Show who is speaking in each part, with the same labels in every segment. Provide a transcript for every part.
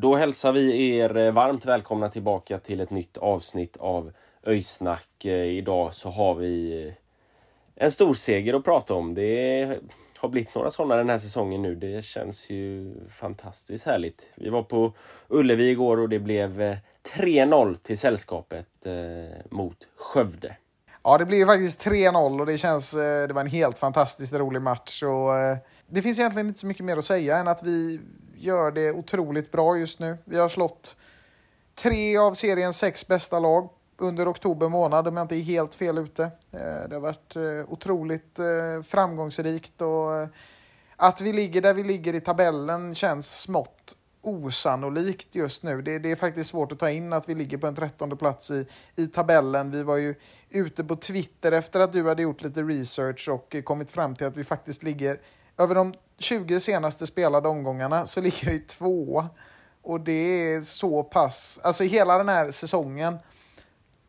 Speaker 1: Då hälsar vi er eh, varmt välkomna tillbaka till ett nytt avsnitt av Öjsnack. Eh, idag så har vi eh, en stor seger att prata om. Det har blivit några sådana den här säsongen nu. Det känns ju fantastiskt härligt. Vi var på Ullevi igår och det blev 3-0 till sällskapet mot Skövde.
Speaker 2: Ja, det blev faktiskt 3-0 och det känns... Det var en helt fantastiskt rolig match. Och, det finns egentligen inte så mycket mer att säga än att vi gör det otroligt bra just nu. Vi har slått tre av seriens sex bästa lag under oktober månad, om jag inte är helt fel ute. Eh, det har varit eh, otroligt eh, framgångsrikt och att vi ligger där vi ligger i tabellen känns smått osannolikt just nu. Det, det är faktiskt svårt att ta in att vi ligger på en trettonde plats i, i tabellen. Vi var ju ute på Twitter efter att du hade gjort lite research och kommit fram till att vi faktiskt ligger över de 20 senaste spelade omgångarna så ligger vi två. Och det är så pass, alltså hela den här säsongen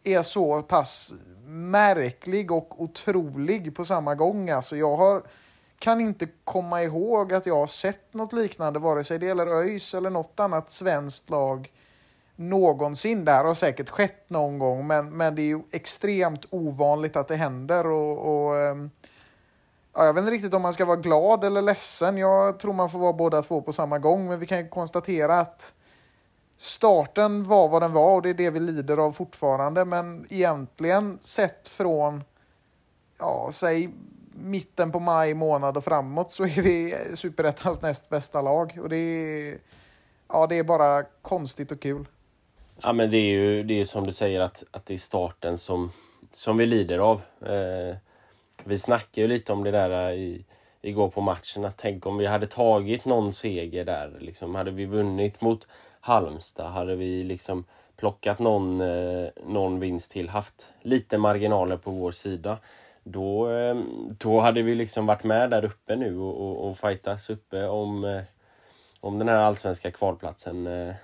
Speaker 2: är så pass märklig och otrolig på samma gång. Alltså jag har, kan inte komma ihåg att jag har sett något liknande, vare sig det gäller ÖIS eller något annat svenskt lag någonsin. Det här har säkert skett någon gång, men, men det är ju extremt ovanligt att det händer. Och, och ehm, ja, Jag vet inte riktigt om man ska vara glad eller ledsen. Jag tror man får vara båda två på samma gång, men vi kan ju konstatera att starten var vad den var och det är det vi lider av fortfarande. Men egentligen sett från, ja, säg mitten på maj månad och framåt så är vi superettans näst bästa lag. Och det är, ja, det är bara konstigt och kul.
Speaker 1: Ja men det är ju det är som du säger att, att det är starten som, som vi lider av. Eh, vi snackade ju lite om det där äh, i, igår på matchen. Att tänk om vi hade tagit någon seger där. Liksom, hade vi vunnit mot Halmstad? Hade vi liksom plockat någon, eh, någon vinst till? Haft lite marginaler på vår sida. Då, eh, då hade vi liksom varit med där uppe nu och, och, och fightas uppe om, eh, om den här allsvenska kvalplatsen. Eh,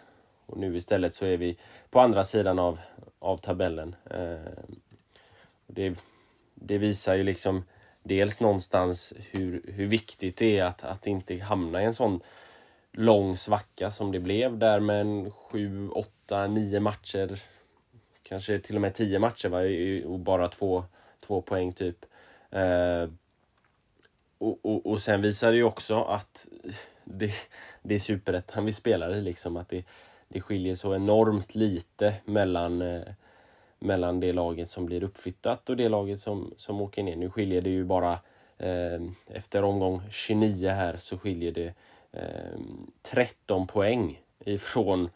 Speaker 1: och nu istället så är vi på andra sidan av, av tabellen. Eh, det, det visar ju liksom dels någonstans hur, hur viktigt det är att, att inte hamna i en sån lång svacka som det blev där med en sju, åtta, nio matcher. Kanske till och med tio matcher va? och bara två, två poäng typ. Eh, och, och, och sen visar det ju också att det, det är superettan vi spelar i liksom. Att det, det skiljer så enormt lite mellan, eh, mellan det laget som blir uppflyttat och det laget som, som åker ner. Nu skiljer det ju bara eh, efter omgång 29 här så skiljer det eh, 13 poäng ifrån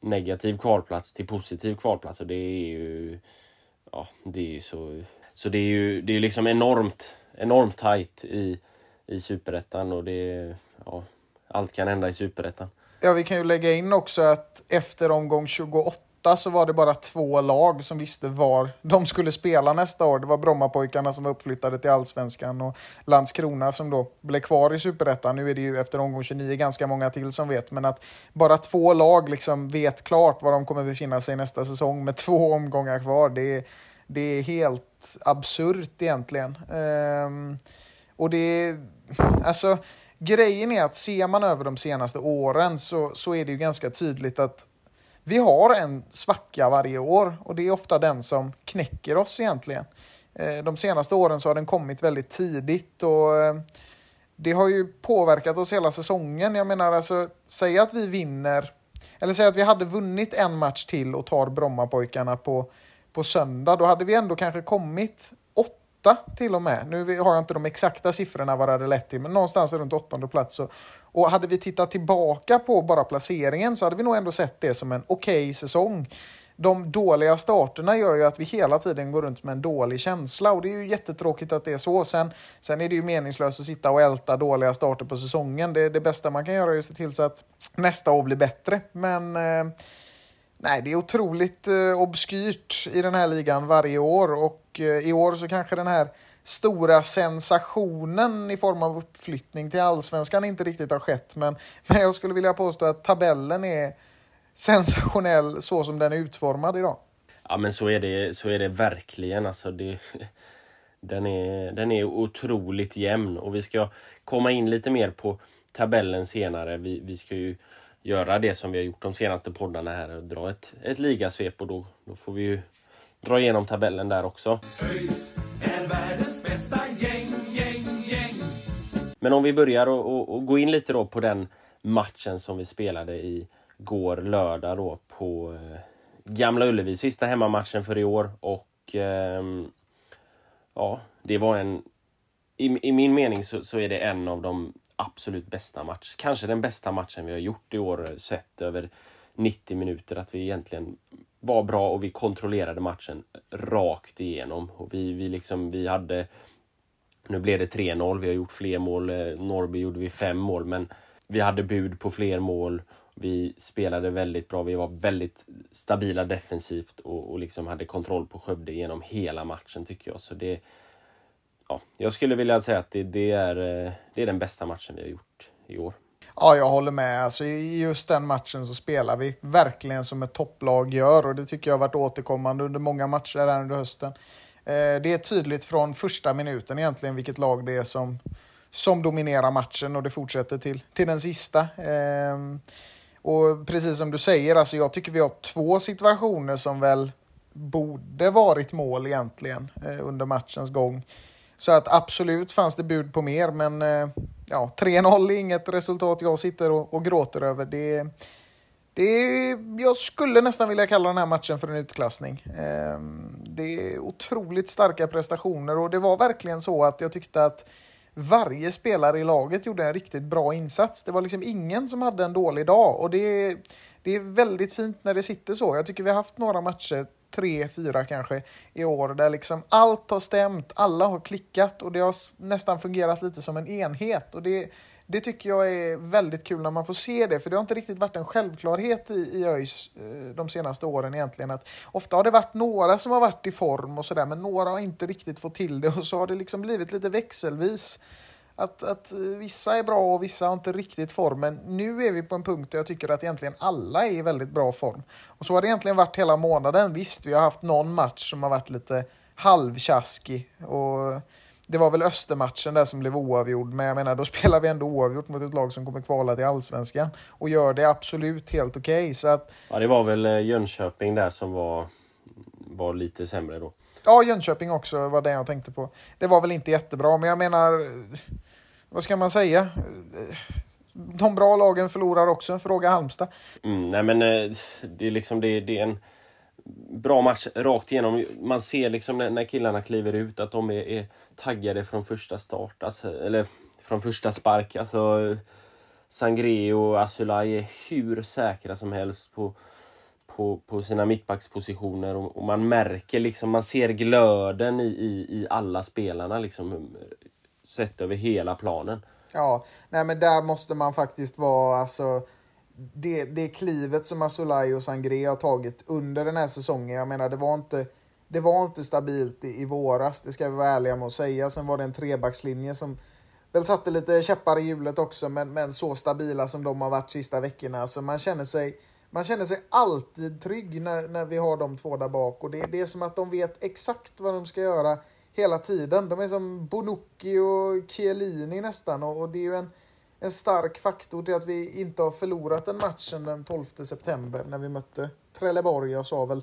Speaker 1: negativ kvalplats till positiv kvalplats och det är ju ja, det är ju så så det är ju det är liksom enormt enormt tajt i i superettan och det ja, allt kan hända i superettan.
Speaker 2: Ja, vi kan ju lägga in också att efter omgång 28 så var det bara två lag som visste var de skulle spela nästa år. Det var Brommapojkarna som var uppflyttade till Allsvenskan och Landskrona som då blev kvar i Superettan. Nu är det ju efter omgång 29 ganska många till som vet, men att bara två lag liksom vet klart var de kommer befinna sig nästa säsong med två omgångar kvar. Det är, det är helt absurt egentligen. Ehm, och det är, alltså grejen är att ser man över de senaste åren så, så är det ju ganska tydligt att vi har en svacka varje år och det är ofta den som knäcker oss egentligen. Eh, de senaste åren så har den kommit väldigt tidigt och eh, det har ju påverkat oss hela säsongen. Jag menar alltså, säg att vi vinner, eller säg att vi hade vunnit en match till och tar Brommapojkarna på, på söndag, då hade vi ändå kanske kommit åtta till och med. Nu har jag inte de exakta siffrorna vad det hade lett till, men någonstans runt åttonde plats. Och, och hade vi tittat tillbaka på bara placeringen så hade vi nog ändå sett det som en okej okay säsong de dåliga starterna gör ju att vi hela tiden går runt med en dålig känsla och det är ju jättetråkigt att det är så. Sen, sen är det ju meningslöst att sitta och älta dåliga starter på säsongen. Det, det bästa man kan göra är att se till så att nästa år blir bättre. Men eh, nej, det är otroligt eh, obskyrt i den här ligan varje år och och eh, i år så kanske den här stora sensationen i form av uppflyttning till allsvenskan inte riktigt har skett. Men, men jag skulle vilja påstå att tabellen är sensationell så som den är utformad idag.
Speaker 1: Ja men så är det, så är det verkligen. Alltså det, den, är, den är otroligt jämn och vi ska komma in lite mer på tabellen senare. Vi, vi ska ju göra det som vi har gjort de senaste poddarna här och dra ett, ett ligasvep och då, då får vi ju dra igenom tabellen där också. Gäng, gäng, gäng. Men om vi börjar och, och, och gå in lite då på den matchen som vi spelade i går lördag då på eh, Gamla Ullevi, sista hemmamatchen för i år och eh, ja, det var en i, i min mening så, så, är det en av de absolut bästa matcher, kanske den bästa matchen vi har gjort i år sett över 90 minuter, att vi egentligen var bra och vi kontrollerade matchen rakt igenom. Och vi, vi, liksom, vi hade... Nu blev det 3-0, vi har gjort fler mål. Eh, Norrby gjorde vi fem mål, men vi hade bud på fler mål. Vi spelade väldigt bra, vi var väldigt stabila defensivt och, och liksom hade kontroll på Skövde genom hela matchen tycker jag. Så det, ja, jag skulle vilja säga att det, det, är, eh, det är den bästa matchen vi har gjort i år.
Speaker 2: Ja, jag håller med. Alltså, I just den matchen så spelar vi verkligen som ett topplag gör och det tycker jag har varit återkommande under många matcher här under hösten. Eh, det är tydligt från första minuten egentligen vilket lag det är som, som dominerar matchen och det fortsätter till, till den sista. Ehm, och precis som du säger, alltså jag tycker vi har två situationer som väl borde varit mål egentligen eh, under matchens gång. Så att absolut fanns det bud på mer, men eh, ja, 3-0 är inget resultat jag sitter och, och gråter över. Det, det, jag skulle nästan vilja kalla den här matchen för en utklassning. Eh, det är otroligt starka prestationer och det var verkligen så att jag tyckte att varje spelare i laget gjorde en riktigt bra insats. Det var liksom ingen som hade en dålig dag och det är, det är väldigt fint när det sitter så. Jag tycker vi har haft några matcher, tre, fyra kanske, i år där liksom allt har stämt, alla har klickat och det har nästan fungerat lite som en enhet. Och det, det tycker jag är väldigt kul när man får se det, för det har inte riktigt varit en självklarhet i, i ÖIS eh, de senaste åren egentligen. Att ofta har det varit några som har varit i form och sådär, men några har inte riktigt fått till det och så har det liksom blivit lite växelvis. Att, att vissa är bra och vissa har inte riktigt form, men nu är vi på en punkt där jag tycker att egentligen alla är i väldigt bra form. Och så har det egentligen varit hela månaden. Visst, vi har haft någon match som har varit lite halvtjaskig och det var väl Östermatchen där som blev oavgjord, men jag menar då spelar vi ändå oavgjort mot ett lag som kommer kvala till allsvenskan och gör det absolut helt okej. Okay,
Speaker 1: Ja, det var väl eh, Jönköping där som var, var lite sämre då.
Speaker 2: Ja, Jönköping också var det jag tänkte på. Det var väl inte jättebra, men jag menar, vad ska man säga? De bra lagen förlorar också, fråga Halmstad.
Speaker 1: Mm, nej men eh, det är liksom det, det är en bra match rakt igenom. Man ser liksom när, killarna kliver ut att de är, är taggade från första start, alltså, eller från första spark. Alltså, Sangre och Asulaj är hur säkra som helst på, på, på sina mittbackspositioner och, och, man märker liksom, man ser glöden i, i, i alla spelarna liksom, sett över hela planen.
Speaker 2: Ja, nej men där måste man faktiskt vara alltså det, det klivet som Asolaj och Sangré har tagit under den här säsongen, jag menar det var inte, det var inte stabilt i, i våras, det ska vi vara ärliga med att säga. Sen var det en trebackslinje som väl satte lite käppar i hjulet också, men, men så stabila som de har varit sista veckorna. Så man känner sig, man känner sig alltid trygg när, när vi har de två där bak. Och det, det är som att de vet exakt vad de ska göra hela tiden. De är som Bonucci och Chiellini nästan. Och, och det är ju en en stark faktor till att vi inte har förlorat den matchen den 12 september när vi mötte Trelleborg. Jag sa väl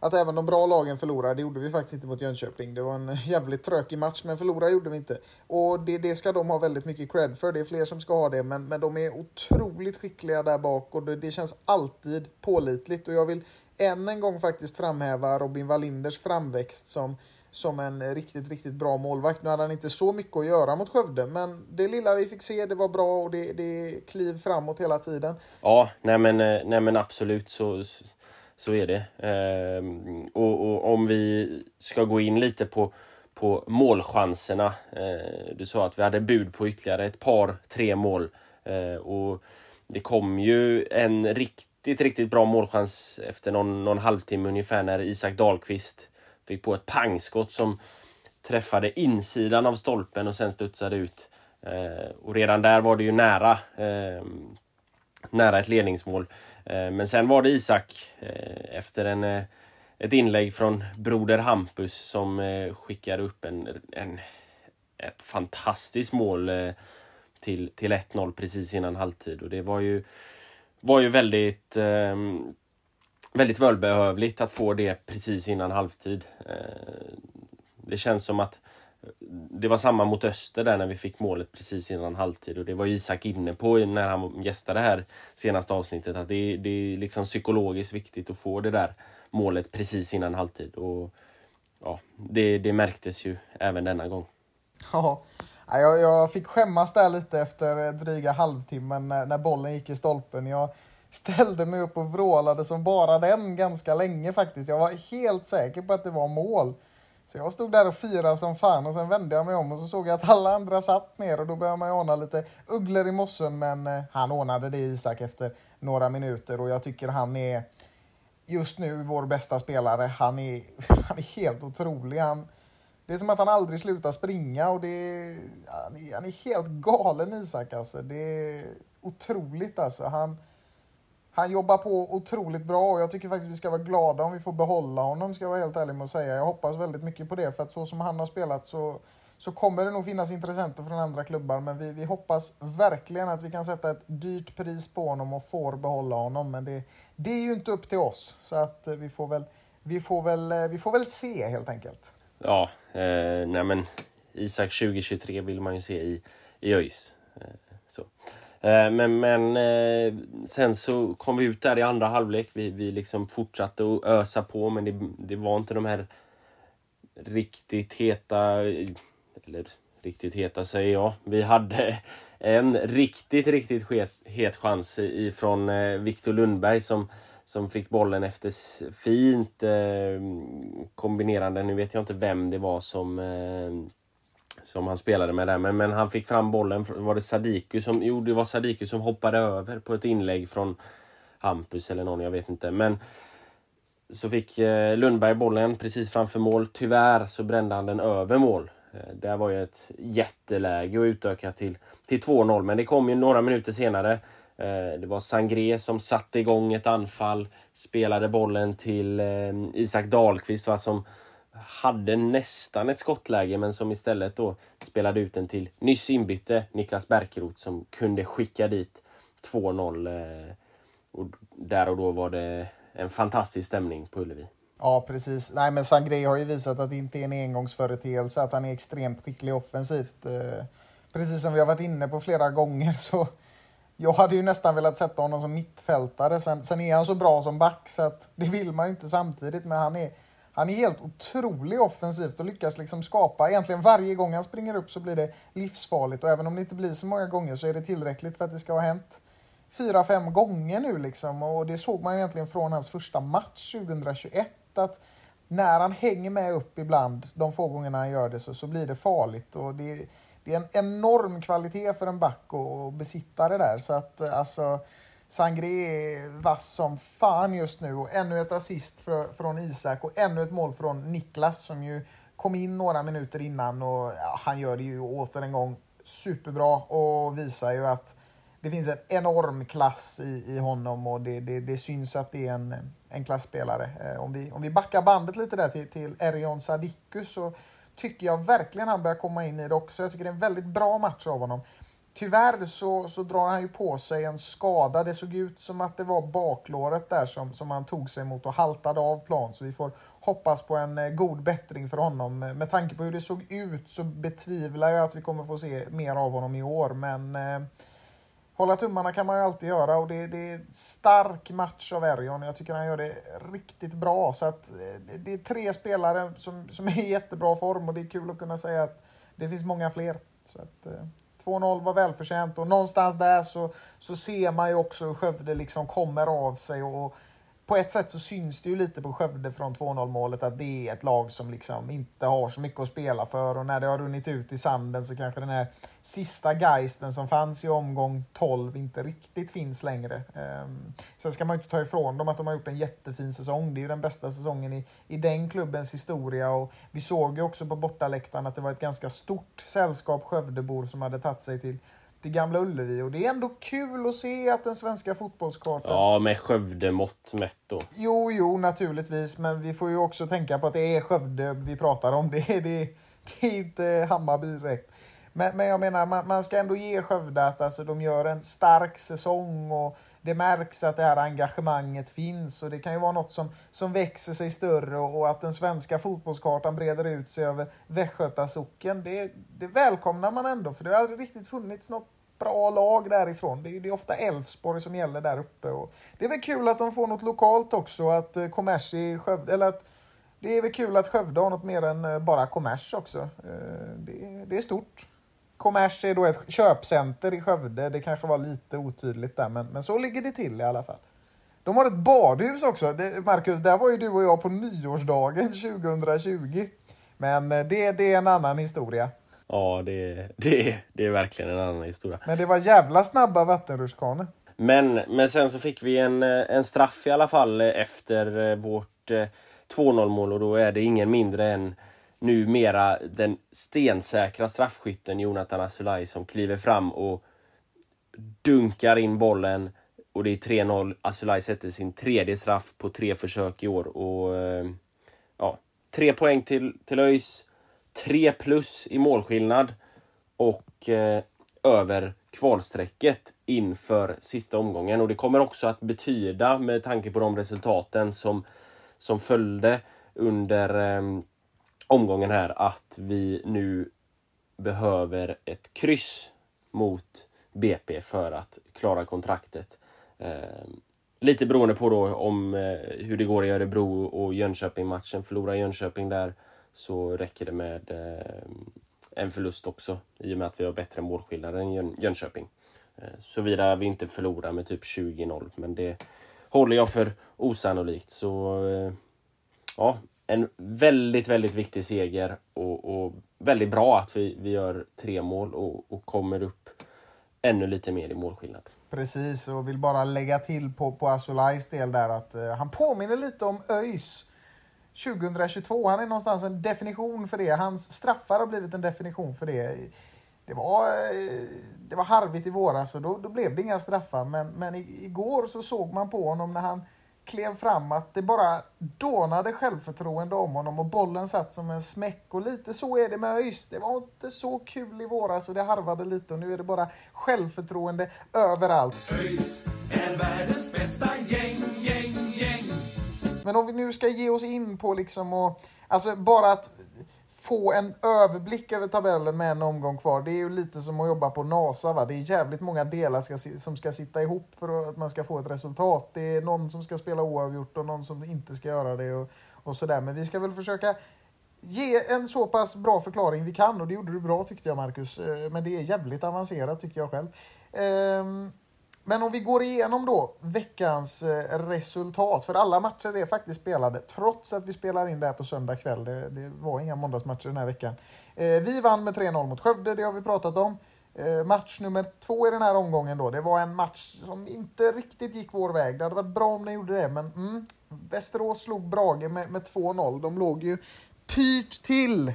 Speaker 2: att även de bra lagen förlorade. Det gjorde vi faktiskt inte mot Jönköping. Det var en jävligt trökig match, men förlora gjorde vi inte. Och det, det ska de ha väldigt mycket cred för. Det är fler som ska ha det, men, men de är otroligt skickliga där bak och det, det känns alltid pålitligt. Och jag vill än en gång faktiskt framhäva Robin Wallinders framväxt som, som en riktigt, riktigt bra målvakt. Nu hade han inte så mycket att göra mot Skövde, men det lilla vi fick se, det var bra och det, det kliv framåt hela tiden.
Speaker 1: Ja, nej men, eh, nej men absolut så, så är det. Ehm, och, och, om vi ska gå in lite på, på målchanserna. Ehm, du sa att vi hade bud på ytterligare ett par, tre mål. Ehm, och det kom ju en riktigt, riktigt bra målchans efter någon, någon halvtimme ungefär när Isak Dahlqvist fick på ett pangskott som träffade insidan av stolpen och sen studsade ut. Eh, och redan där var det ju nära, eh, nära ett ledningsmål. Eh, men sen var det Isak eh, efter en, eh, ett inlägg från broder Hampus som eh, skickade upp en, en, ett fantastiskt mål eh, till, till 1-0 precis innan halvtid. Och det var ju, var ju väldigt, eh, väldigt välbehövligt att få det precis innan halvtid. Eh, det känns som att det var samma mot Öster där när vi fick målet precis innan halvtid och det var Isak inne på när han gästade här senaste avsnittet att det, det är liksom psykologiskt viktigt att få det där målet precis innan halvtid och ja, det, det märktes ju även denna gång.
Speaker 2: Ja, jag, jag fick skämmas där lite efter dryga halvtimmen när, när bollen gick i stolpen. Jag ställde mig upp och vrålade som bara den ganska länge faktiskt. Jag var helt säker på att det var mål. Så jag stod där och firade som fan och sen vände jag mig om och så såg jag att alla andra satt ner och då började man ju ana lite ugglor i mossen men eh, han ordnade det Isak efter några minuter och jag tycker han är just nu vår bästa spelare. Han är, han är helt otrolig. Han, det är som att han aldrig slutar springa och det är, han, är, han är helt galen Isak alltså. Det är otroligt alltså. Han, han jobbar på otroligt bra och jag tycker faktiskt vi ska vara glada om vi får behålla honom, ska jag vara helt ärlig med att säga. Jag hoppas väldigt mycket på det, för att så som han har spelat så, så kommer det nog finnas intressenter från andra klubbar, men vi, vi hoppas verkligen att vi kan sätta ett dyrt pris på honom och får behålla honom. Men det, det är ju inte upp till oss, så att eh, vi får väl, vi får väl, eh, vi får väl se helt enkelt.
Speaker 1: Ja, eh, nej men Isak 2023 vill man ju se i, i ÖIS. Eh, men, men eh, sen så kom vi ut där i andra halvlek. Vi, vi liksom fortsatte att ösa på men det, det var inte de här riktigt heta, eller riktigt heta säger jag. Vi hade en riktigt, riktigt het, het chans ifrån eh, Viktor Lundberg som, som fick bollen efter fint eh, kombinerande. Nu vet jag inte vem det var som eh, som han spelade med där. Men, men han fick fram bollen, var det Sadiku som, jo det var Sadiku som hoppade över på ett inlägg från Hampus eller någon, jag vet inte. Men så fick eh, Lundberg bollen precis framför mål. Tyvärr så brände han den över mål. Eh, det var ju ett jätteläge att utöka till, till 2-0, men det kom ju några minuter senare. Eh, det var Sangré som satte igång ett anfall, spelade bollen till Isak Dahlqvist va, som hade nästan ett skottläge men som istället då spelade ut den till nyss inbytte Niklas Bärkeroth som kunde skicka dit 2-0. Eh, och där och då var det en fantastisk stämning på Ullevi.
Speaker 2: Ja, precis. Nej, men Sangré har ju visat att det inte är en engångsföreteelse, att han är extremt skicklig offensivt. Eh, precis som vi har varit inne på flera gånger så jag hade ju nästan velat sätta honom som mittfältare. Sen, sen är han så bra som back så att det vill man ju inte samtidigt, men han är han är helt otrolig offensivt och lyckas liksom skapa, egentligen varje gång han springer upp så blir det livsfarligt och även om det inte blir så många gånger så är det tillräckligt för att det ska ha hänt fyra, fem gånger nu liksom. Och det såg man ju egentligen från hans första match 2021 att när han hänger med upp ibland, de få gångerna han gör det, så, så blir det farligt. Och det, det är en enorm kvalitet för en back att besitta det där. Så att alltså Sangré är vass som fan just nu och ännu ett assist för, från Isak och ännu ett mål från Niklas som ju kom in några minuter innan och ja, han gör det ju åter en gång superbra och visar ju att det finns en enorm klass i, i honom och det, det, det syns att det är en, en klassspelare. Eh, om, vi, om vi backar bandet lite där till, till Erion Sadiku så tycker jag verkligen han börjar komma in i det också. Jag tycker det är en väldigt bra match av honom. Tyvärr så, så drar han ju på sig en skada. Det såg ut som att det var baklåret där som, som han tog sig mot och haltade av plan. Så vi får hoppas på en eh, god bättring för honom. Eh, med tanke på hur det såg ut så betvivlar jag att vi kommer få se mer av honom i år. Men eh, hålla tummarna kan man ju alltid göra och det, det är stark match av Erion. Jag tycker han gör det riktigt bra. Så att eh, det är tre spelare som, som är i jättebra form och det är kul att kunna säga att det finns många fler. Så att, 2-0 var välförtjänt och någonstans där så, så ser man ju också hur Skövde liksom kommer av sig och på ett sätt så syns det ju lite på Skövde från 2-0 målet att det är ett lag som liksom inte har så mycket att spela för och när det har runnit ut i sanden så kanske den här sista geisten som fanns i omgång 12 inte riktigt finns längre. Ehm, sen ska man ju inte ta ifrån dem att de har gjort en jättefin säsong. Det är ju den bästa säsongen i, i den klubbens historia och vi såg ju också på bortaläktaren att det var ett ganska stort sällskap Skövdebor som hade tagit sig till till Gamla Ullevi och det är ändå kul att se att den svenska fotbollskartan...
Speaker 1: Ja, med Skövde-mått mätt då.
Speaker 2: Jo, jo, naturligtvis, men vi får ju också tänka på att det är Skövde vi pratar om. Det det, det är inte Hammarby direkt. Men, men jag menar, man, man ska ändå ge Skövde att alltså, de gör en stark säsong och det märks att det här engagemanget finns och det kan ju vara något som, som växer sig större och, och att den svenska fotbollskartan breder ut sig över Västgötasocken. Det, det välkomnar man ändå för det har aldrig riktigt funnits något bra lag därifrån. Det är, det är ofta Elfsborg som gäller där uppe. Och det är väl kul att de får något lokalt också, att eh, Kommers i Skövde, eller att det är väl kul att Skövde har något mer än eh, bara kommers också. Eh, det, det är stort. Kommers är då ett köpcenter i Skövde. Det kanske var lite otydligt där, men, men så ligger det till i alla fall. De har ett badhus också. Det, Marcus, där var ju du och jag på nyårsdagen 2020. Men eh, det, det är en annan historia.
Speaker 1: Ja, det, det, det är verkligen en annan historia.
Speaker 2: Men det var jävla snabba vattenrutschkanor.
Speaker 1: Men, men sen så fick vi en, eh, en straff i alla fall efter eh, vårt 2-0 mål och då är det ingen mindre än numera den stensäkra straffskytten Jonathan Asulaj som kliver fram och dunkar in bollen och det är 3-0. Asulaj sätter sin tredje straff på tre försök i år och eh, ja, tre poäng till, till ÖIS. Tre plus i målskillnad och eh, över kvalstrecket inför sista omgången. Och det kommer också att betyda, med tanke på de resultaten som, som följde under eh, omgången här att vi nu behöver ett kryss mot BP för att klara kontraktet. Eh, lite beroende på då om eh, hur det går i Örebro och Jönköping-matchen. Förlorar Jönköping där så räcker det med eh, en förlust också i och med att vi har bättre målskillnad än Jön Jönköping. Eh, Såvida vi inte förlorar med typ 20-0 men det håller jag för osannolikt. Så eh, ja, en väldigt, väldigt viktig seger och, och väldigt bra att vi, vi gör tre mål och, och kommer upp ännu lite mer i målskillnad.
Speaker 2: Precis, och vill bara lägga till på, på Asulais del där att eh, han påminner lite om ÖIS 2022. Han är någonstans en definition för det. Hans straffar har blivit en definition för det. Det var, eh, det var harvigt i våras och då, då blev det inga straffar. Men, men igår så såg man på honom när han klev fram att det bara dånade självförtroende om honom och bollen satt som en smäck. Och lite så är det med ÖIS. Det var inte så kul i våras och det harvade lite och nu är det bara självförtroende överallt.
Speaker 3: ÖIS är världens bästa gäng, gäng, gäng.
Speaker 2: Men om vi nu ska ge oss in på liksom och, alltså bara att få en överblick över tabellen med en omgång kvar. Det är ju lite som att jobba på NASA. Va? Det är jävligt många delar ska, som ska sitta ihop för att man ska få ett resultat. Det är någon som ska spela oavgjort och någon som inte ska göra det och, och sådär. Men vi ska väl försöka ge en så pass bra förklaring vi kan och det gjorde du bra tyckte jag Marcus. Eh, men det är jävligt avancerat tycker jag själv. Ehm men om vi går igenom då veckans eh, resultat, för alla matcher är faktiskt spelade, trots att vi spelar in det här på söndag kväll. Det, det var inga måndagsmatcher den här veckan. Eh, vi vann med 3-0 mot Skövde, det har vi pratat om. Eh, match nummer två i den här omgången då, det var en match som inte riktigt gick vår väg. Det hade varit bra om den gjorde det, men mm, Västerås slog Brage med, med 2-0. De låg ju pyrt till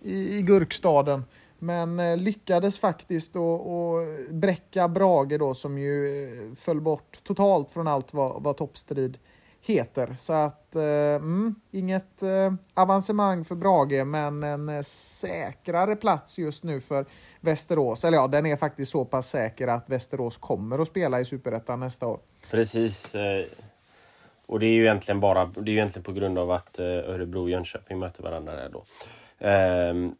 Speaker 2: i, i Gurkstaden. Men eh, lyckades faktiskt att bräcka Brage då som ju eh, föll bort totalt från allt vad, vad toppstrid heter. Så att, eh, mm, inget eh, avancemang för Brage, men en eh, säkrare plats just nu för Västerås. Eller ja, den är faktiskt så pass säker att Västerås kommer att spela i Superettan nästa år.
Speaker 1: Precis. Eh, och det är ju egentligen bara det är ju egentligen på grund av att eh, Örebro och Jönköping möter varandra där då. Ehm,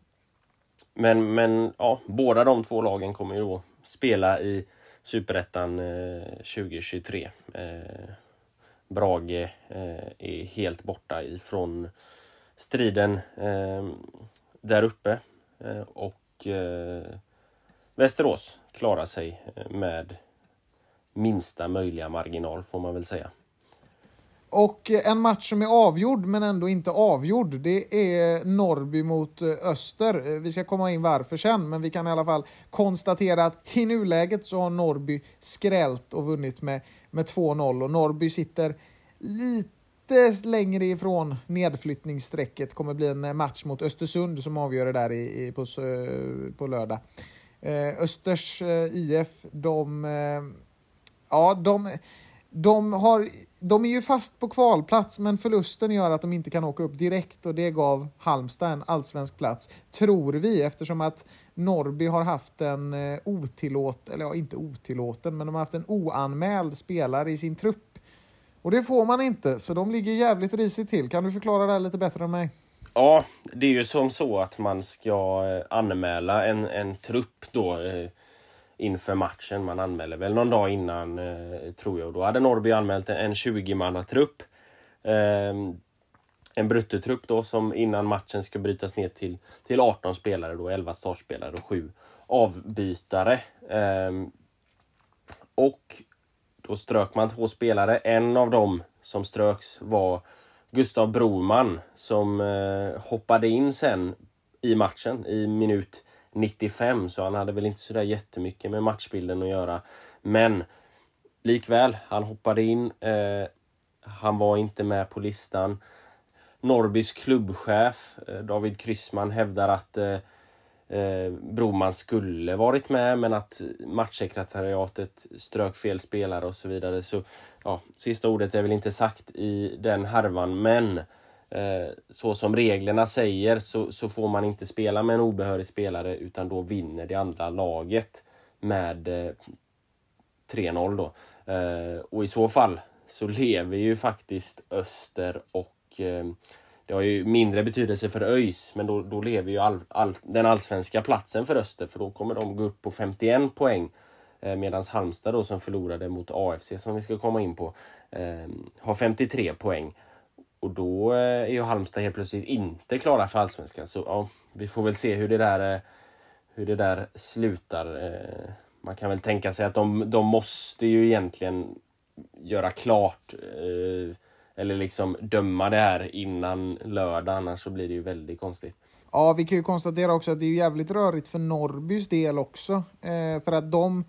Speaker 1: men, men ja, båda de två lagen kommer ju då spela i Superettan eh, 2023. Eh, Brage eh, är helt borta ifrån striden eh, där uppe. Eh, och eh, Västerås klarar sig eh, med minsta möjliga marginal får man väl säga.
Speaker 2: Och en match som är avgjord men ändå inte avgjord, det är Norrby mot eh, Öster. Eh, vi ska komma in varför sen, men vi kan i alla fall konstatera att i nuläget så har Norrby skrällt och vunnit med, med 2-0 och Norrby sitter lite längre ifrån nedflyttningsstrecket. kommer bli en eh, match mot Östersund som avgör det där i, i på, på lördag. Eh, Östers eh, IF, de... Eh, ja, de, de, har, de är ju fast på kvalplats, men förlusten gör att de inte kan åka upp direkt och det gav Halmstad en allsvensk plats, tror vi, eftersom att Norby har haft en eh, otillåten, eller ja, inte otillåten, men de har haft en oanmäld spelare i sin trupp. Och det får man inte, så de ligger jävligt risigt till. Kan du förklara det här lite bättre än mig?
Speaker 1: Ja, det är ju som så att man ska eh, anmäla en, en trupp då eh, inför matchen. Man anmäler väl någon dag innan, eh, tror jag. Då hade Norrby anmält en 20-mannatrupp. Eh, en bruttotrupp då som innan matchen ska brytas ner till, till 18 spelare då, 11 startspelare och 7 avbytare. Eh, och då strök man två spelare. En av dem som ströks var Gustav Broman som eh, hoppade in sen i matchen i minut 95 så han hade väl inte sådär jättemycket med matchbilden att göra. Men likväl, han hoppade in. Eh, han var inte med på listan. Norrbys klubbchef eh, David Kryssman hävdar att eh, eh, Broman skulle varit med men att matchsekretariatet strök fel spelare och så vidare. Så ja, sista ordet är väl inte sagt i den härvan men eh, Eh, så som reglerna säger så, så får man inte spela med en obehörig spelare utan då vinner det andra laget med eh, 3-0 då. Eh, och i så fall så lever ju faktiskt Öster och eh, det har ju mindre betydelse för ÖIS, men då, då lever ju all, all, den allsvenska platsen för Öster, för då kommer de gå upp på 51 poäng. Eh, Medan Halmstad då som förlorade mot AFC som vi ska komma in på eh, har 53 poäng. Och då eh, är ju Halmstad helt plötsligt inte klara för allsvenskan. Så ja, vi får väl se hur det där, eh, hur det där slutar. Eh, man kan väl tänka sig att de, de måste ju egentligen göra klart eller liksom döma det här innan lördag, annars så blir det ju väldigt konstigt.
Speaker 2: Ja, vi kan ju konstatera också att det är jävligt rörigt för Norrbys del också. För att de,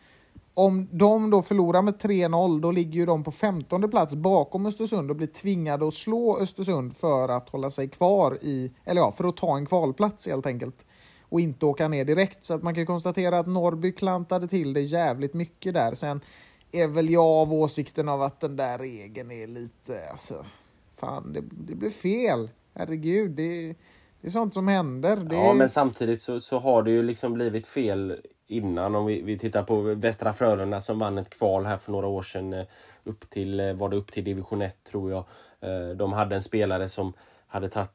Speaker 2: om de då förlorar med 3-0, då ligger ju de på 15 plats bakom Östersund och blir tvingade att slå Östersund för att hålla sig kvar i, eller ja, för att ta en kvalplats helt enkelt. Och inte åka ner direkt. Så att man kan konstatera att Norrby klantade till det jävligt mycket där. Sen är väl jag av åsikten av att den där regeln är lite, alltså, fan, det, det blev fel. Herregud, det, det är sånt som händer. Det...
Speaker 1: Ja, men samtidigt så, så har det ju liksom blivit fel innan. Om vi, vi tittar på Västra Frölunda som vann ett kval här för några år sedan. Eh, upp till, eh, var det upp till division 1 tror jag. Eh, de hade en spelare som hade tagit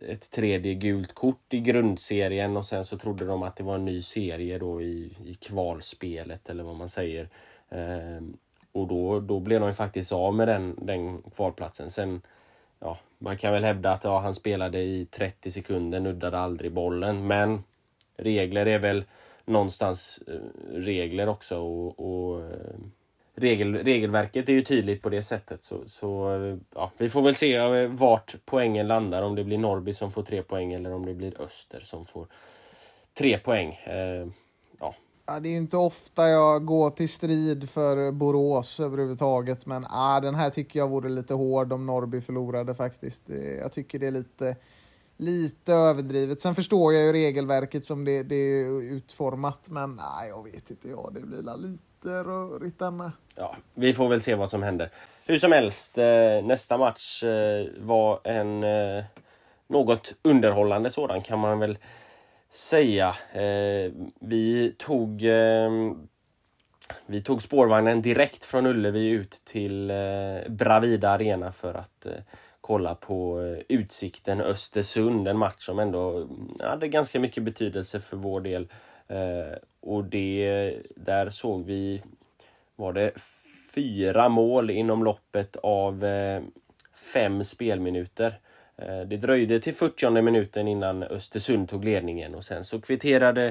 Speaker 1: ett tredje gult kort i grundserien och sen så trodde de att det var en ny serie då i, i kvalspelet eller vad man säger. Ehm, och då, då blev de ju faktiskt av med den, den kvalplatsen. Sen, ja, man kan väl hävda att ja, han spelade i 30 sekunder, nuddade aldrig bollen. Men regler är väl någonstans eh, regler också. och, och eh, regel, regelverket är ju tydligt på det sättet. Så, så eh, ja, vi får väl se vart poängen landar. Om det blir Norrby som får tre poäng eller om det blir Öster som får tre poäng. Eh,
Speaker 2: Ja, det är inte ofta jag går till strid för Borås överhuvudtaget, men ah, den här tycker jag vore lite hård om Norrby förlorade faktiskt. Jag tycker det är lite, lite överdrivet. Sen förstår jag ju regelverket som det, det är utformat, men nej, jag vet inte. Ja, det blir lite rörigt denna.
Speaker 1: Ja, vi får väl se vad som händer. Hur som helst, eh, nästa match eh, var en eh, något underhållande sådan kan man väl säga. Vi tog vi tog spårvagnen direkt från Ullevi ut till Bravida Arena för att eh, kolla på eh, Utsikten Östersund. En match som ändå mm, hade ganska mycket betydelse för vår del. Eh, och det, där såg vi var det fyra mål inom loppet av eh, fem spelminuter. Det dröjde till 40 minuten innan Östersund tog ledningen och sen så kvitterade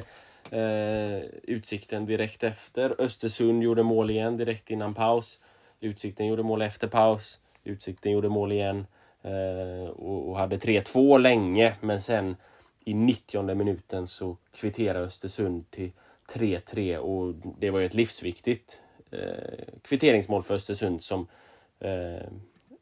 Speaker 1: eh, Utsikten direkt efter. Östersund gjorde mål igen direkt innan paus. Utsikten gjorde mål efter paus. Utsikten gjorde mål igen eh, Eh, och, och, hade 3-2 länge men sen i 90 minuten så kvitterade Östersund till 3-3 och det var ju ett livsviktigt eh, kvitteringsmål för Östersund som, eh,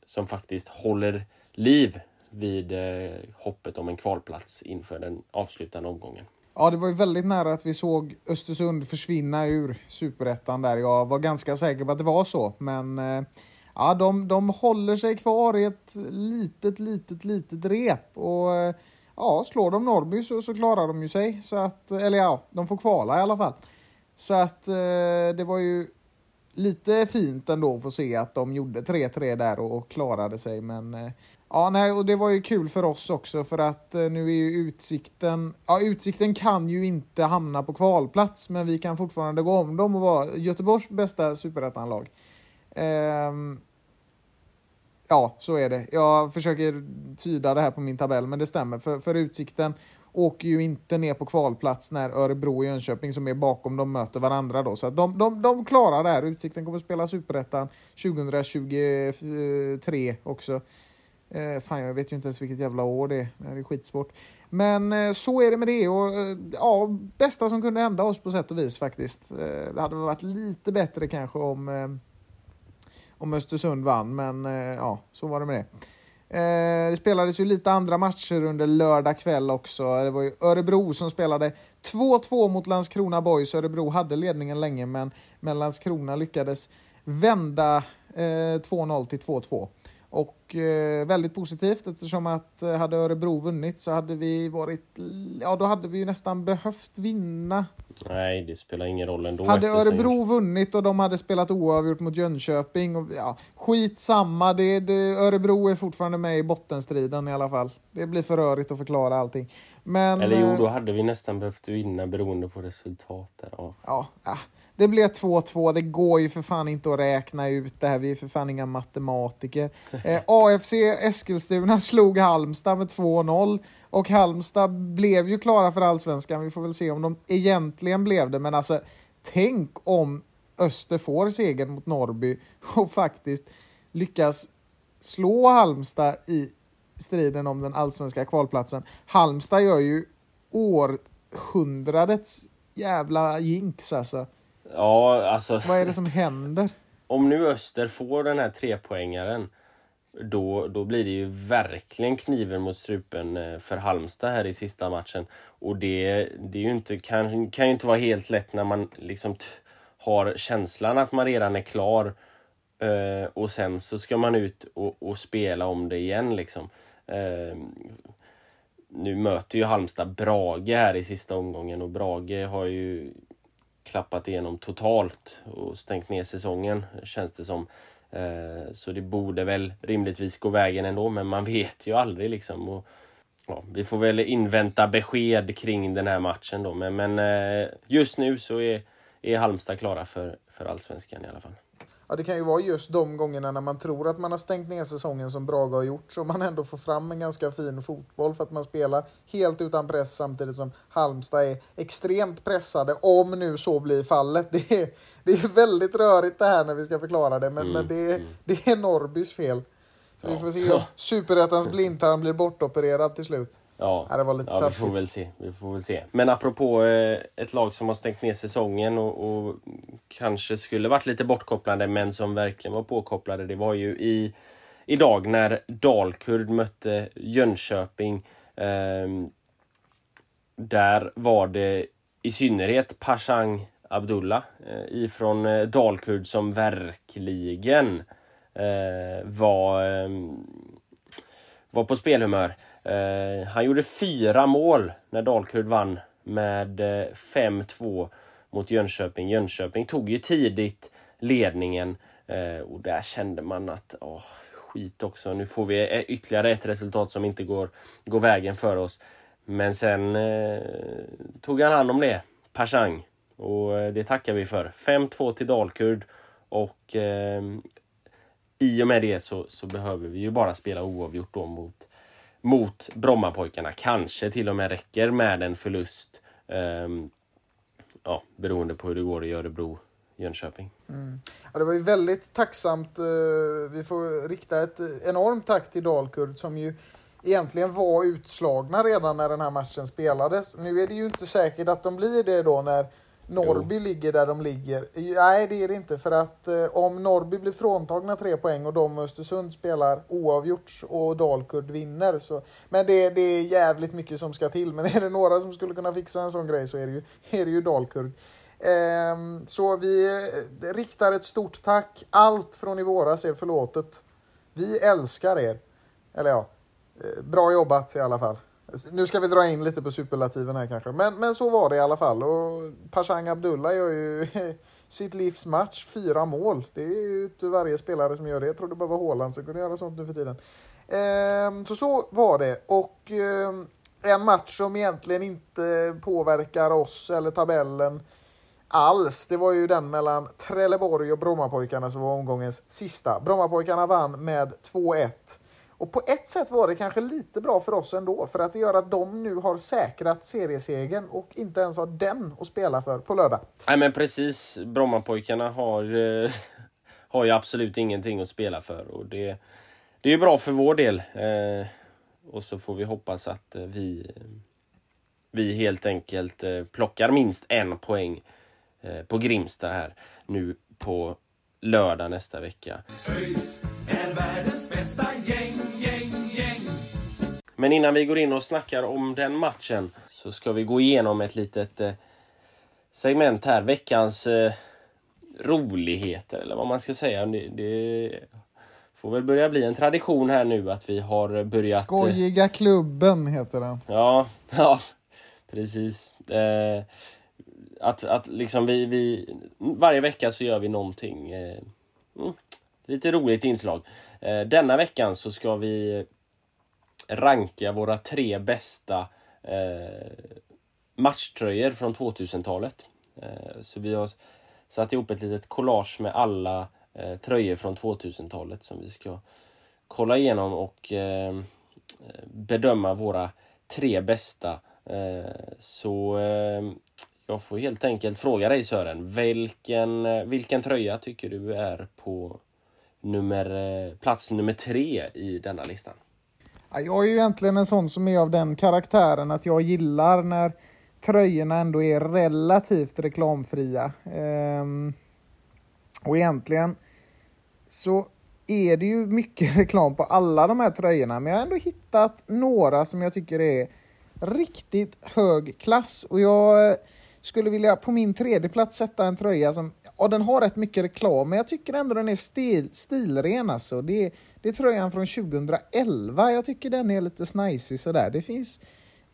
Speaker 1: som faktiskt håller liv vid eh, hoppet om en kvalplats inför den avslutande omgången.
Speaker 2: Ja, det var ju väldigt nära att vi såg Östersund försvinna ur superettan där. Jag var ganska säker på att det var så, men eh, ja, de, de håller sig kvar i ett litet, litet, litet rep. Och eh, ja, slår de Norrby så, så klarar de ju sig. Så att, eh, eller ja, de får kvala i alla fall. Så att eh, det var ju lite fint ändå att få se att de gjorde 3-3 där och, och, klarade sig. Men eh, Ja, nej, och det var ju kul för oss också för att eh, nu är ju Utsikten... Ja, Utsikten kan ju inte hamna på kvalplats, men vi kan fortfarande gå om dem och vara Göteborgs bästa superettanlag. Ehm, ja, så är det. Jag försöker tyda det här på min tabell, men det stämmer. För, för Utsikten åker ju inte ner på kvalplats när Örebro och Jönköping som är bakom de möter varandra då. Så de, de, de klarar det här. Utsikten kommer att spela superettan 2023 också. Eh, fan, jag vet ju inte ens vilket jävla år det är. Det är skitsvårt. Men eh, så är det med det. Och, eh, ja, bästa som kunde hända oss på sätt och vis faktiskt. Eh, det hade varit lite bättre kanske om, eh, om Östersund vann, men eh, ja, så var det med det. Eh, det spelades ju lite andra matcher under lördag kväll också. Det var ju Örebro som spelade 2-2 mot Landskrona Boys. Örebro hade ledningen länge, men, men Landskrona lyckades vända eh, 2-0 till 2-2. Och eh, väldigt positivt eftersom att eh, hade Örebro vunnit så hade vi varit, ja då hade vi ju nästan behövt vinna.
Speaker 1: Nej, det spelar ingen roll ändå.
Speaker 2: Hade Örebro vunnit och de hade spelat oavgjort mot Jönköping, och, ja, skitsamma, det, det, Örebro är fortfarande med i bottenstriden i alla fall. Det blir för rörigt att förklara allting. Men,
Speaker 1: Eller jo, då hade vi nästan behövt vinna beroende på resultatet. Ja.
Speaker 2: Ja, ja, det blev 2-2. Det går ju för fan inte att räkna ut det här. Vi är för fan inga matematiker. Eh, AFC Eskilstuna slog Halmstad med 2-0 och Halmstad blev ju klara för allsvenskan. Vi får väl se om de egentligen blev det, men alltså tänk om Öster får segern mot Norrby och faktiskt lyckas slå Halmstad i striden om den allsvenska kvalplatsen. Halmstad gör ju århundradets jävla jinx alltså.
Speaker 1: Ja, alltså.
Speaker 2: Vad är det som händer?
Speaker 1: Om nu Öster får den här trepoängaren då, då blir det ju verkligen kniven mot strupen eh, för Halmstad här i sista matchen. Och det, det är ju inte, kan, kan ju inte vara helt lätt när man liksom har känslan att man redan är klar eh, och sen så ska man ut och, och spela om det igen liksom. Eh, nu möter ju Halmstad Brage här i sista omgången och Brage har ju klappat igenom totalt och stängt ner säsongen känns det som. Eh, så det borde väl rimligtvis gå vägen ändå men man vet ju aldrig liksom. Och, ja, vi får väl invänta besked kring den här matchen då men, men eh, just nu så är, är Halmstad klara för, för allsvenskan i alla fall.
Speaker 2: Ja, det kan ju vara just de gångerna när man tror att man har stängt ner säsongen som Brage har gjort, så man ändå får fram en ganska fin fotboll för att man spelar helt utan press samtidigt som Halmstad är extremt pressade, om nu så blir fallet. Det är, det är väldigt rörigt det här när vi ska förklara det, men, mm, men det, är, mm. det är Norrbys fel. Så ja. vi får se om superettans blindtarm blir bortopererad till slut.
Speaker 1: Ja, ja, det var lite ja vi får väl se. Vi får väl se. Men apropå eh, ett lag som har stängt ner säsongen och, och, kanske skulle varit lite bortkopplade men som verkligen var påkopplade. Det var ju i idag när Dalkurd mötte Jönköping. Eh, där var det i synnerhet Pashang Abdullah eh, ifrån eh, Dalkurd som verkligen eh, var, ehm, var på spelhumör. Eh, han gjorde fyra mål när Dalkurd vann med eh, 5-2 mot Jönköping. Jönköping tog ju tidigt ledningen eh, och där kände man att åh, skit också, nu får vi eh, ytterligare ett resultat som inte går, går vägen för oss. Men sen eh, tog han hand om det, Pashang. Och eh, det tackar vi för. 5-2 till Dalkurd. Och eh, i och med det så, så behöver vi ju bara spela oavgjort då mot, mot Brommapojkarna. Kanske till och med räcker med en förlust. Um, ja, beroende på hur det går i Örebro, Jönköping.
Speaker 2: Mm. Ja, det var ju väldigt tacksamt. Eh, vi får rikta ett enormt tack till Dalkurd som ju egentligen var utslagna redan när den här matchen spelades. Nu är det ju inte säkert att de blir det då när Norrby jo. ligger där de ligger. Nej, det är det inte. För att eh, om Norrby blir fråntagna tre poäng och de och Östersund spelar oavgjort och Dalkurd vinner. Så, men det, det är jävligt mycket som ska till. Men är det några som skulle kunna fixa en sån grej så är det ju, är det ju Dalkurd. Eh, så vi eh, riktar ett stort tack. Allt från i våras är förlåtet. Vi älskar er. Eller ja, eh, bra jobbat i alla fall. Alltså, nu ska vi dra in lite på superlativen här kanske. Men, men så var det i alla fall. Och Pashang Abdullah gör ju sitt livs match, fyra mål. Det är ju inte varje spelare som gör det. Jag trodde det bara var Haaland som kunde göra sånt nu för tiden. Ehm, så så var det. Och ehm, en match som egentligen inte påverkar oss eller tabellen alls. Det var ju den mellan Trelleborg och Brommapojkarna som var omgångens sista. Brommapojkarna vann med 2-1. Och på ett sätt var det kanske lite bra för oss ändå, för att det gör att de nu har säkrat seriesegern och inte ens har den att spela för på lördag.
Speaker 1: Nej men precis, Brommapojkarna har, eh, har ju absolut ingenting att spela för och det, det är bra för vår del. Eh, och så får vi hoppas att eh, vi, vi helt enkelt eh, plockar minst en poäng eh, på Grimsta här nu på lördag nästa vecka. ÖIS är världens bästa gäng. Men innan vi går in och snackar om den matchen så ska vi gå igenom ett litet eh, segment här. Veckans eh, roligheter eller vad man ska säga. Det, får väl börja bli en tradition här nu att vi har börjat... Eh,
Speaker 2: Skojiga klubben heter den.
Speaker 1: Ja, ja precis. Att, att liksom vi, vi, varje vecka så gör vi någonting. Mm, lite roligt inslag. Denna veckan så ska vi ranka våra tre bästa eh, matchtröjor från 2000-talet. Eh, så vi har satt ihop ett litet collage med alla eh, tröjor från 2000-talet som vi ska kolla igenom och eh, bedöma våra tre bästa. Eh, så eh, jag får helt enkelt fråga dig Sören, vilken, eh, vilken tröja tycker du är på nummer, eh, plats nummer tre i denna listan?
Speaker 2: Jag är ju egentligen en sån som är av den karaktären att jag gillar när tröjorna ändå är relativt reklamfria. Ehm, och egentligen så är det ju mycket reklam på alla de här tröjorna, men jag har ändå hittat några som jag tycker är riktigt hög klass. Och jag eh, skulle vilja på min tredje plats sätta en tröja som, ja den har rätt mycket reklam, men jag tycker ändå den är stil, stilren alltså. Det, det är tröjan från 2011, jag tycker den är lite snajsig sådär. Det finns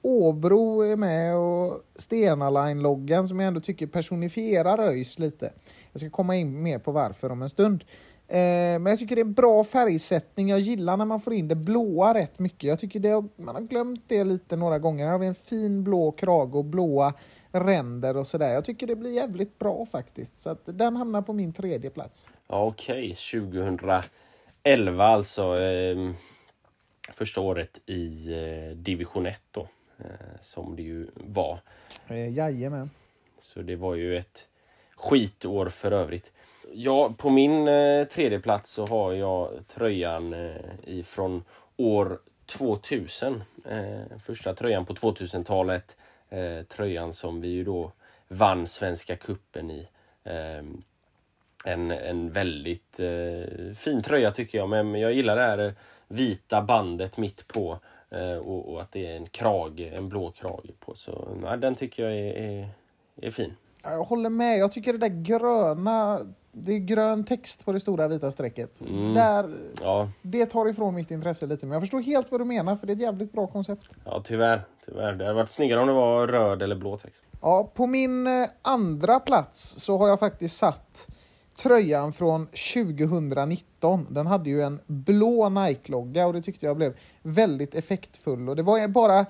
Speaker 2: Åbro är med och Stena Line-loggan som jag ändå tycker personifierar ÖIS lite. Jag ska komma in mer på varför om en stund. Eh, men jag tycker det är bra färgsättning. Jag gillar när man får in det blåa rätt mycket. Jag tycker det, man har glömt det lite några gånger. Här har vi en fin blå krage och blåa ränder och sådär. Jag tycker det blir jävligt bra faktiskt. Så att den hamnar på min tredje plats.
Speaker 1: Okej, okay. 2011 alltså. Eh, första året i eh, division 1 då. Eh, som det ju var.
Speaker 2: Eh, jajamän.
Speaker 1: Så det var ju ett skitår för övrigt. Ja, på min eh, tredje plats så har jag tröjan eh, ifrån år 2000. Eh, första tröjan på 2000-talet eh, tröjan som vi ju då vann Svenska kuppen i. En, en väldigt eh, fin tröja tycker jag, men jag gillar det här vita bandet mitt på eh, och, och, att det är en krage, en blå krage på. Så ja, den tycker jag är, är, är fin.
Speaker 2: Jag håller med. Jag tycker det där gröna det är grön text på det stora vita strecket. Mm. Där, ja. Det tar ifrån mitt intresse lite, men jag förstår helt vad du menar för det är ett jävligt bra koncept.
Speaker 1: Ja, tyvärr. tyvärr. Det hade varit snyggare om det var röd eller blå text.
Speaker 2: Ja, på min eh, andra plats så har jag faktiskt satt tröjan från 2019. Den hade ju en blå Nike-logga och det tyckte jag blev väldigt effektfull. Och det var bara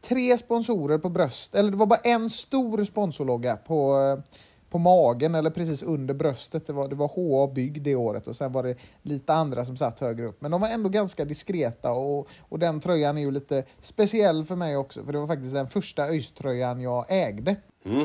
Speaker 2: tre sponsorer på bröst, eller det var bara en stor sponsorlogga på, på på magen eller precis under bröstet. Det var, det var HA bygg det året och sen var det lite andra som satt högre upp. Men de var ändå ganska diskreta och, och den tröjan är ju lite speciell för mig också för det var faktiskt den första ÖIS-tröjan jag ägde.
Speaker 1: Mm.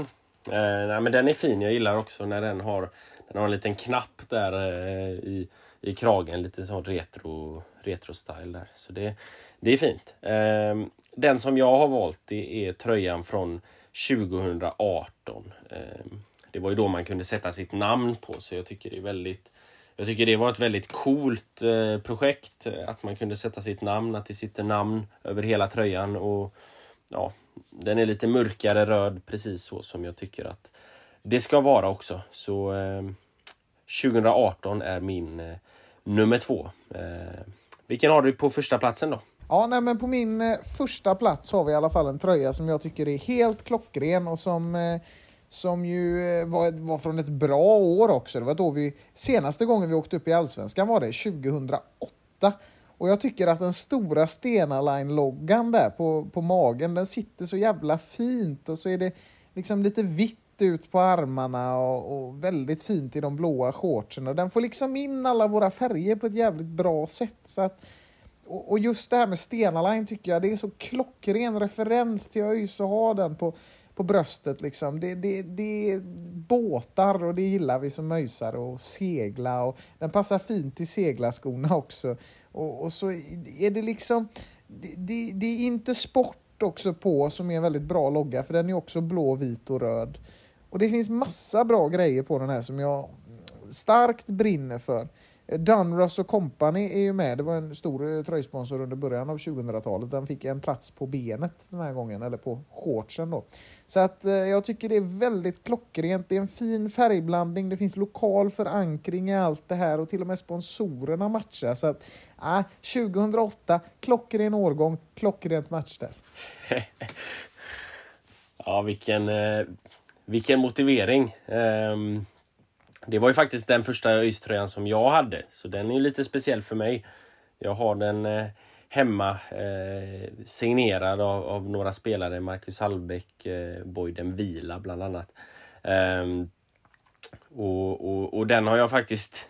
Speaker 1: Eh, nej, men den är fin. Jag gillar också när den har, den har en liten knapp där eh, i, i kragen. Lite sån retro, retro-style där. Så det, det är fint. Eh, den som jag har valt det är tröjan från 2018. Eh, det var ju då man kunde sätta sitt namn på så jag tycker det är väldigt jag tycker det var ett väldigt coolt eh, projekt eh, att man kunde sätta sitt namn, att det sitter namn över hela tröjan och ja, den är lite mörkare röd precis så som jag tycker att det ska vara också. Så ehm, 2018 är min eh, nummer två. Eh, vilken har du på första platsen då?
Speaker 2: Ja, nej, men på min eh, första plats har vi i alla fall en tröja som jag tycker är helt klockren och som, eh, som ju eh, var, var från ett bra år också. Det var då vi, senaste gången vi åkte upp i Allsvenskan var det 2008. Och jag tycker att den stora Stena Line-loggan där på, på magen, den sitter så jävla fint och så är det liksom lite vitt ut på armarna och, och, väldigt fint i de blåa shortsen. Och den får liksom in alla våra färger på ett jävligt bra sätt. Så att, och, och just det här med Stena Line tycker jag, det är så klockren referens till ÖIS att ha den på, på bröstet. Liksom. Det, det, det är båtar och det gillar vi som möjsar och segla. Och den passar fint till seglarskorna också. Och, och så är det liksom, det, det, det, är inte sport också på som är en väldigt bra logga för den är också blå, vit och röd. Och det finns massa bra grejer på den här som jag starkt brinner för. Dunross och Company är ju med. Det var en stor eh, tröjsponsor under början av 2000-talet. Den fick en plats på benet den här gången, eller på shortsen då. Så att eh, jag tycker det är väldigt klockrent. Det är en fin färgblandning. Det finns lokal förankring i allt det här och till och med sponsorerna matchar. Så att, ah, eh, 2008, klockren årgång, klockrent matchställ.
Speaker 1: ja, vilken, eh, vilken motivering. Um det var ju faktiskt den första ÖIS-tröjan som jag hade, så den är lite speciell för mig. Jag har den eh, hemma, eh, signerad av, av, några spelare, Marcus Hallbäck, eh, Boyden Vila bland annat. Um, och, och, och, den har jag faktiskt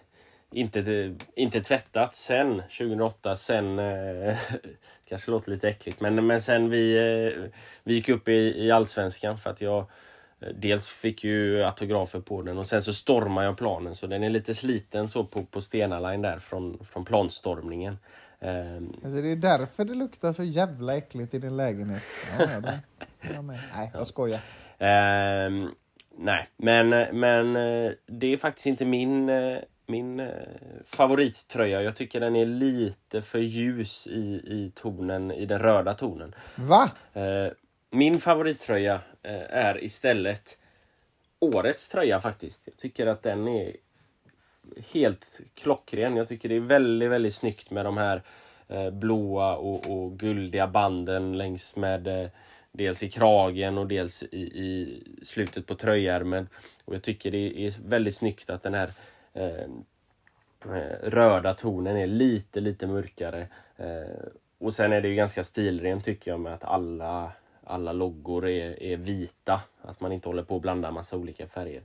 Speaker 1: inte, inte tvättat sen 2008, sen, eh, kanske låter lite äckligt, men, men sen vi, eh, vi gick upp i, i Allsvenskan för att jag dels fick ju autografer på den och sen så stormade jag planen så den är lite sliten så på, på Stena Line där från, från planstormningen.
Speaker 2: Um, alltså det är därför det luktar så jävla äckligt i din lägenhet. Ja, jag jag Nej, jag skojar.
Speaker 1: Um, nej, men, men eh, det är faktiskt inte min, eh, min favorittröja. Jag tycker den är lite för ljus i, i tonen, i den röda tonen.
Speaker 2: Va?
Speaker 1: Uh, min favorittröja eh, Eh, är istället årets tröja faktiskt. Jag tycker att den är helt klockren. Jag tycker det är väldigt, väldigt snyggt med de här eh, blåa och, och guldiga banden längs med eh, dels i kragen och dels i, i slutet på tröjärmen. Och jag tycker det är väldigt snyggt att den här eh, röda tonen är lite, lite mörkare. Eh, och sen är det ju ganska stilrent tycker jag med att alla alla loggor är, är vita. Att man inte håller på att blanda massa olika färger.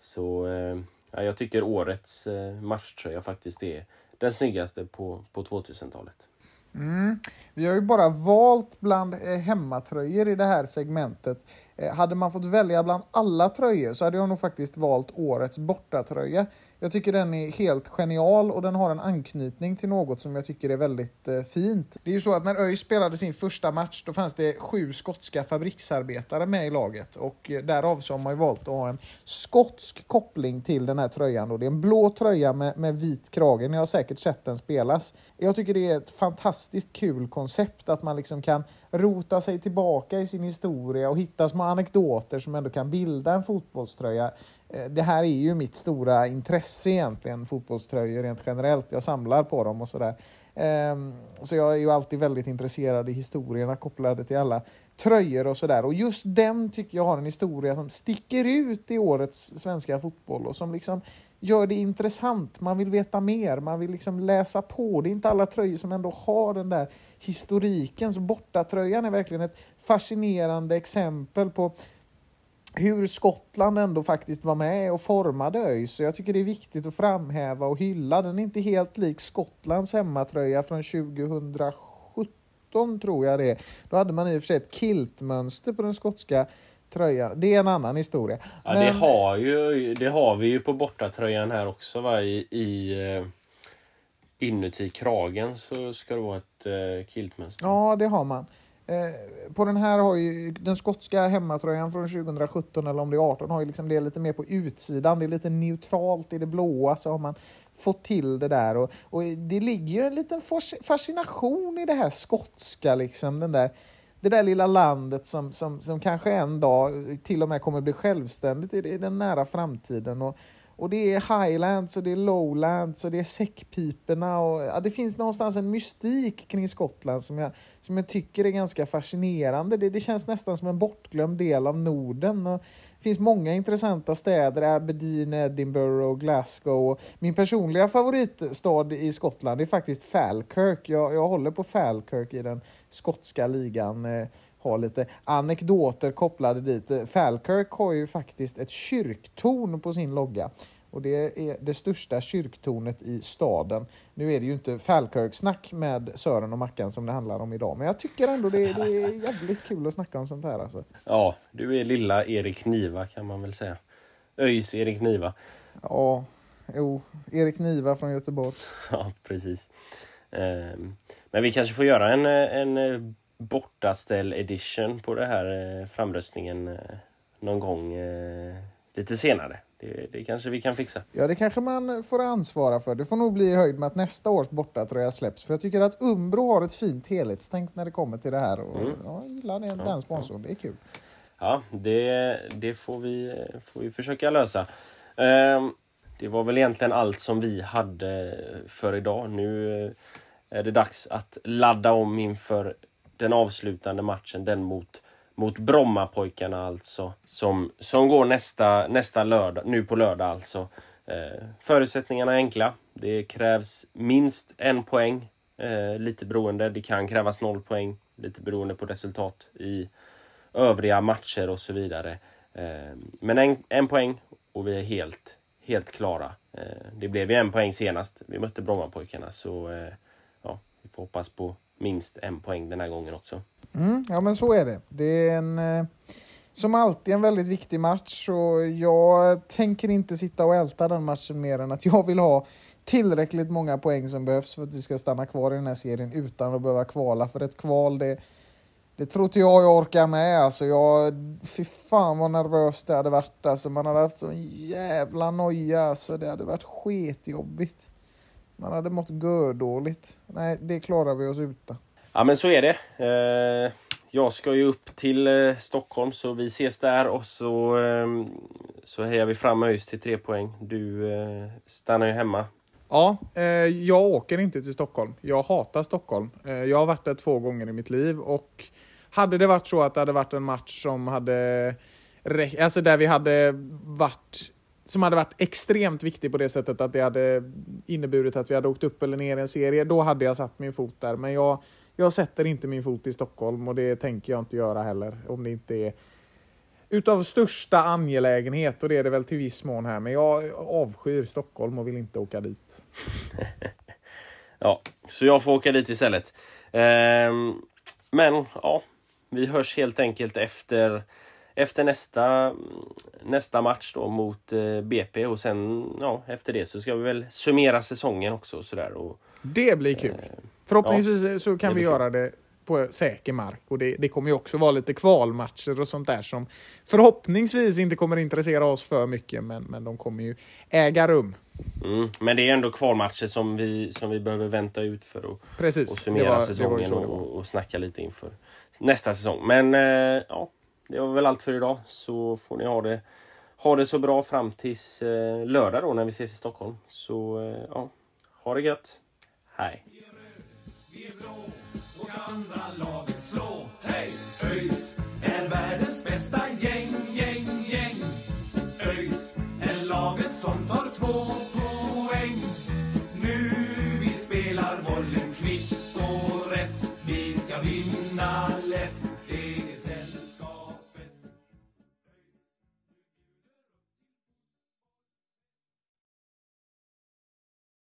Speaker 1: Så eh, ja, jag tycker årets eh, matchtröja faktiskt är den snyggaste på, på 2000-talet.
Speaker 2: Mm. Vi har ju bara valt bland eh, hemmatröjor i det här segmentet. Eh, hade man fått välja bland alla tröjor så hade jag nog faktiskt valt årets bortatröja. Jag tycker den är helt genial och den har en anknytning till något som jag tycker är väldigt eh, fint. Det är ju så att när ÖIS spelade sin första match då fanns det sju skotska fabriksarbetare med i laget och eh, därav så har man ju valt att ha en skotsk koppling till den här tröjan. Då. Det är en blå tröja med, med vit krage. Ni har säkert sett den spelas. Jag tycker det är ett fantastiskt kul koncept att man liksom kan rota sig tillbaka i sin historia och hitta små anekdoter som ändå kan bilda en fotbollströja. Eh, det här är ju mitt stora intresse egentligen, fotbollströjor rent generellt. Jag samlar på dem och sådär. Ehm, så jag är ju alltid väldigt intresserad i historierna kopplade till alla tröjor och sådär. Och just den tycker jag har en historia som sticker ut i årets svenska fotboll och som liksom gör det intressant. Man vill veta mer, man vill liksom läsa på. Det är inte alla tröjor som ändå har den där historiken. Så bortatröjan är verkligen ett fascinerande exempel på hur Skottland ändå faktiskt var med och formade ÖIS. Så jag tycker det är viktigt att framhäva och hylla. Den är inte helt lik Skottlands hemmatröja från 2017 tror jag det är. Då hade man i och för sig ett kiltmönster på den skotska tröjan. Det är en annan historia.
Speaker 1: Ja, det, har ju, det har vi ju på bortatröjan här också va? I, i uh, inuti kragen så ska det vara ett uh, kiltmönster.
Speaker 2: Ja, det har man. Eh, på den här har ju den skotska hemmatröjan från 2017 eller om det är 18 har ju liksom det lite mer på utsidan. Det är lite neutralt i det blåa så har man fått till det där och, och det ligger ju en liten fascination i det här skotska liksom den där det där lilla landet som, som, som kanske en dag till och med kommer bli självständigt i, i den nära framtiden. Och, och det är highlands och det är lowlands och det är säckpiporna och ja, det finns någonstans en mystik kring Skottland som jag, som jag tycker är ganska fascinerande. Det, det känns nästan som en bortglömd del av Norden. Och det finns många intressanta städer, Aberdeen, Edinburgh, och Glasgow. Min personliga favoritstad i Skottland är faktiskt Falkirk. Jag, jag håller på Falkirk i den skotska ligan eh, ha lite anekdoter kopplade dit. Falkirk har ju faktiskt ett kyrktorn på sin logga. Och det är det största kyrktornet i staden. Nu är det ju inte Falkirk-snack med Sören och Mackan som det handlar om idag. Men jag tycker ändå det, det är jävligt kul att snacka om sånt här. Alltså.
Speaker 1: Ja, du är lilla Erik Niva kan man väl säga. ÖIS Erik Niva.
Speaker 2: Ja, jo, Erik Niva från Göteborg.
Speaker 1: Ja, precis. Ehm, men vi kanske får göra en, en bortaställ edition på den här eh, framröstningen eh, någon gång eh, lite senare. Det, det kanske vi kan fixa.
Speaker 2: Ja, det kanske man får ansvara för. Det får nog bli i höjd med att nästa års bortatröja släpps. För jag tycker att Umbro har ett fint helhetstänk när det kommer till det här. Och mm. Jag gillar den, den sponsorn. Det är kul.
Speaker 1: Ja, det, det får, vi, får vi försöka lösa. Um, det var väl egentligen allt som vi hade för idag. Nu är det dags att ladda om inför den avslutande matchen, den mot, mot Brommapojkarna alltså. Som, som går nästa, nästa lördag, nu på lördag alltså. Eh, förutsättningarna är enkla. Det krävs minst en poäng, eh, lite beroende. Det kan krävas noll poäng, lite beroende på resultat i övriga matcher och så vidare. Eh, men en, en poäng och vi är helt, helt klara. Eh, det blev ju en poäng senast vi mötte Brommapojkarna så eh, ja, vi får hoppas på minst en poäng den här gången också.
Speaker 2: Mm, ja men så är det. Det är en, eh, som alltid en väldigt viktig match och jag tänker inte sitta och älta den matchen mer än att jag vill ha tillräckligt många poäng som behövs för att vi ska stanna kvar i den här serien utan att behöva kvala. För ett kval, det, det tror inte jag jag orkar med. Alltså jag, fy fan vad nervöst det hade varit. Alltså man hade haft sån jävla noja. Alltså det hade varit sketjobbigt. Man hade mått dåligt. Nej, det klarar vi oss utan.
Speaker 1: Ja men så är det. Eh, jag ska ju upp till eh, Stockholm så vi ses där och så, ehm, så hejar vi fram ÖIS till tre poäng. Du eh, stannar ju hemma.
Speaker 2: Ja, jag åker inte till Stockholm. Jag hatar Stockholm. jag har varit där två gånger i mitt liv och hade det varit så att det hade varit en match som hade Alltså där vi hade varit som hade varit extremt viktig på det sättet att det hade inneburit att vi hade åkt upp eller ner i en serie, då hade jag satt min fot där. Men jag, jag sätter inte min fot i Stockholm och det tänker jag inte göra heller. Om det inte är utav största angelägenhet och det är det väl till viss mån här. Men jag avskyr Stockholm och vill inte åka dit.
Speaker 1: ja, så jag får åka dit istället. Ehm, men ja, vi hörs helt enkelt efter efter nästa, nästa match då mot eh, BP och sen ja, efter det så ska vi väl summera säsongen också. Sådär och,
Speaker 2: det blir kul. Eh, Förhoppningsvis ja, så kan vi göra det på säker mark. Och det, det kommer ju också vara lite kvalmatcher och sånt där som förhoppningsvis inte kommer intressera oss för mycket, men, men de kommer ju äga rum.
Speaker 1: Mm, men det är ändå kvalmatcher som vi, som vi behöver vänta ut för att
Speaker 2: Precis,
Speaker 1: och summera var, säsongen och, och snacka lite inför nästa säsong. Men eh, ja, det var väl allt för idag. Så får ni ha det, ha det så bra fram tills eh, lördag då när vi ses i Stockholm. Så eh, ja, ha det gött. Hej! Vi är blå och andra laget slå. Hej! ÖIS är världens bästa gäng, gäng, gäng. ÖIS är laget som tar två på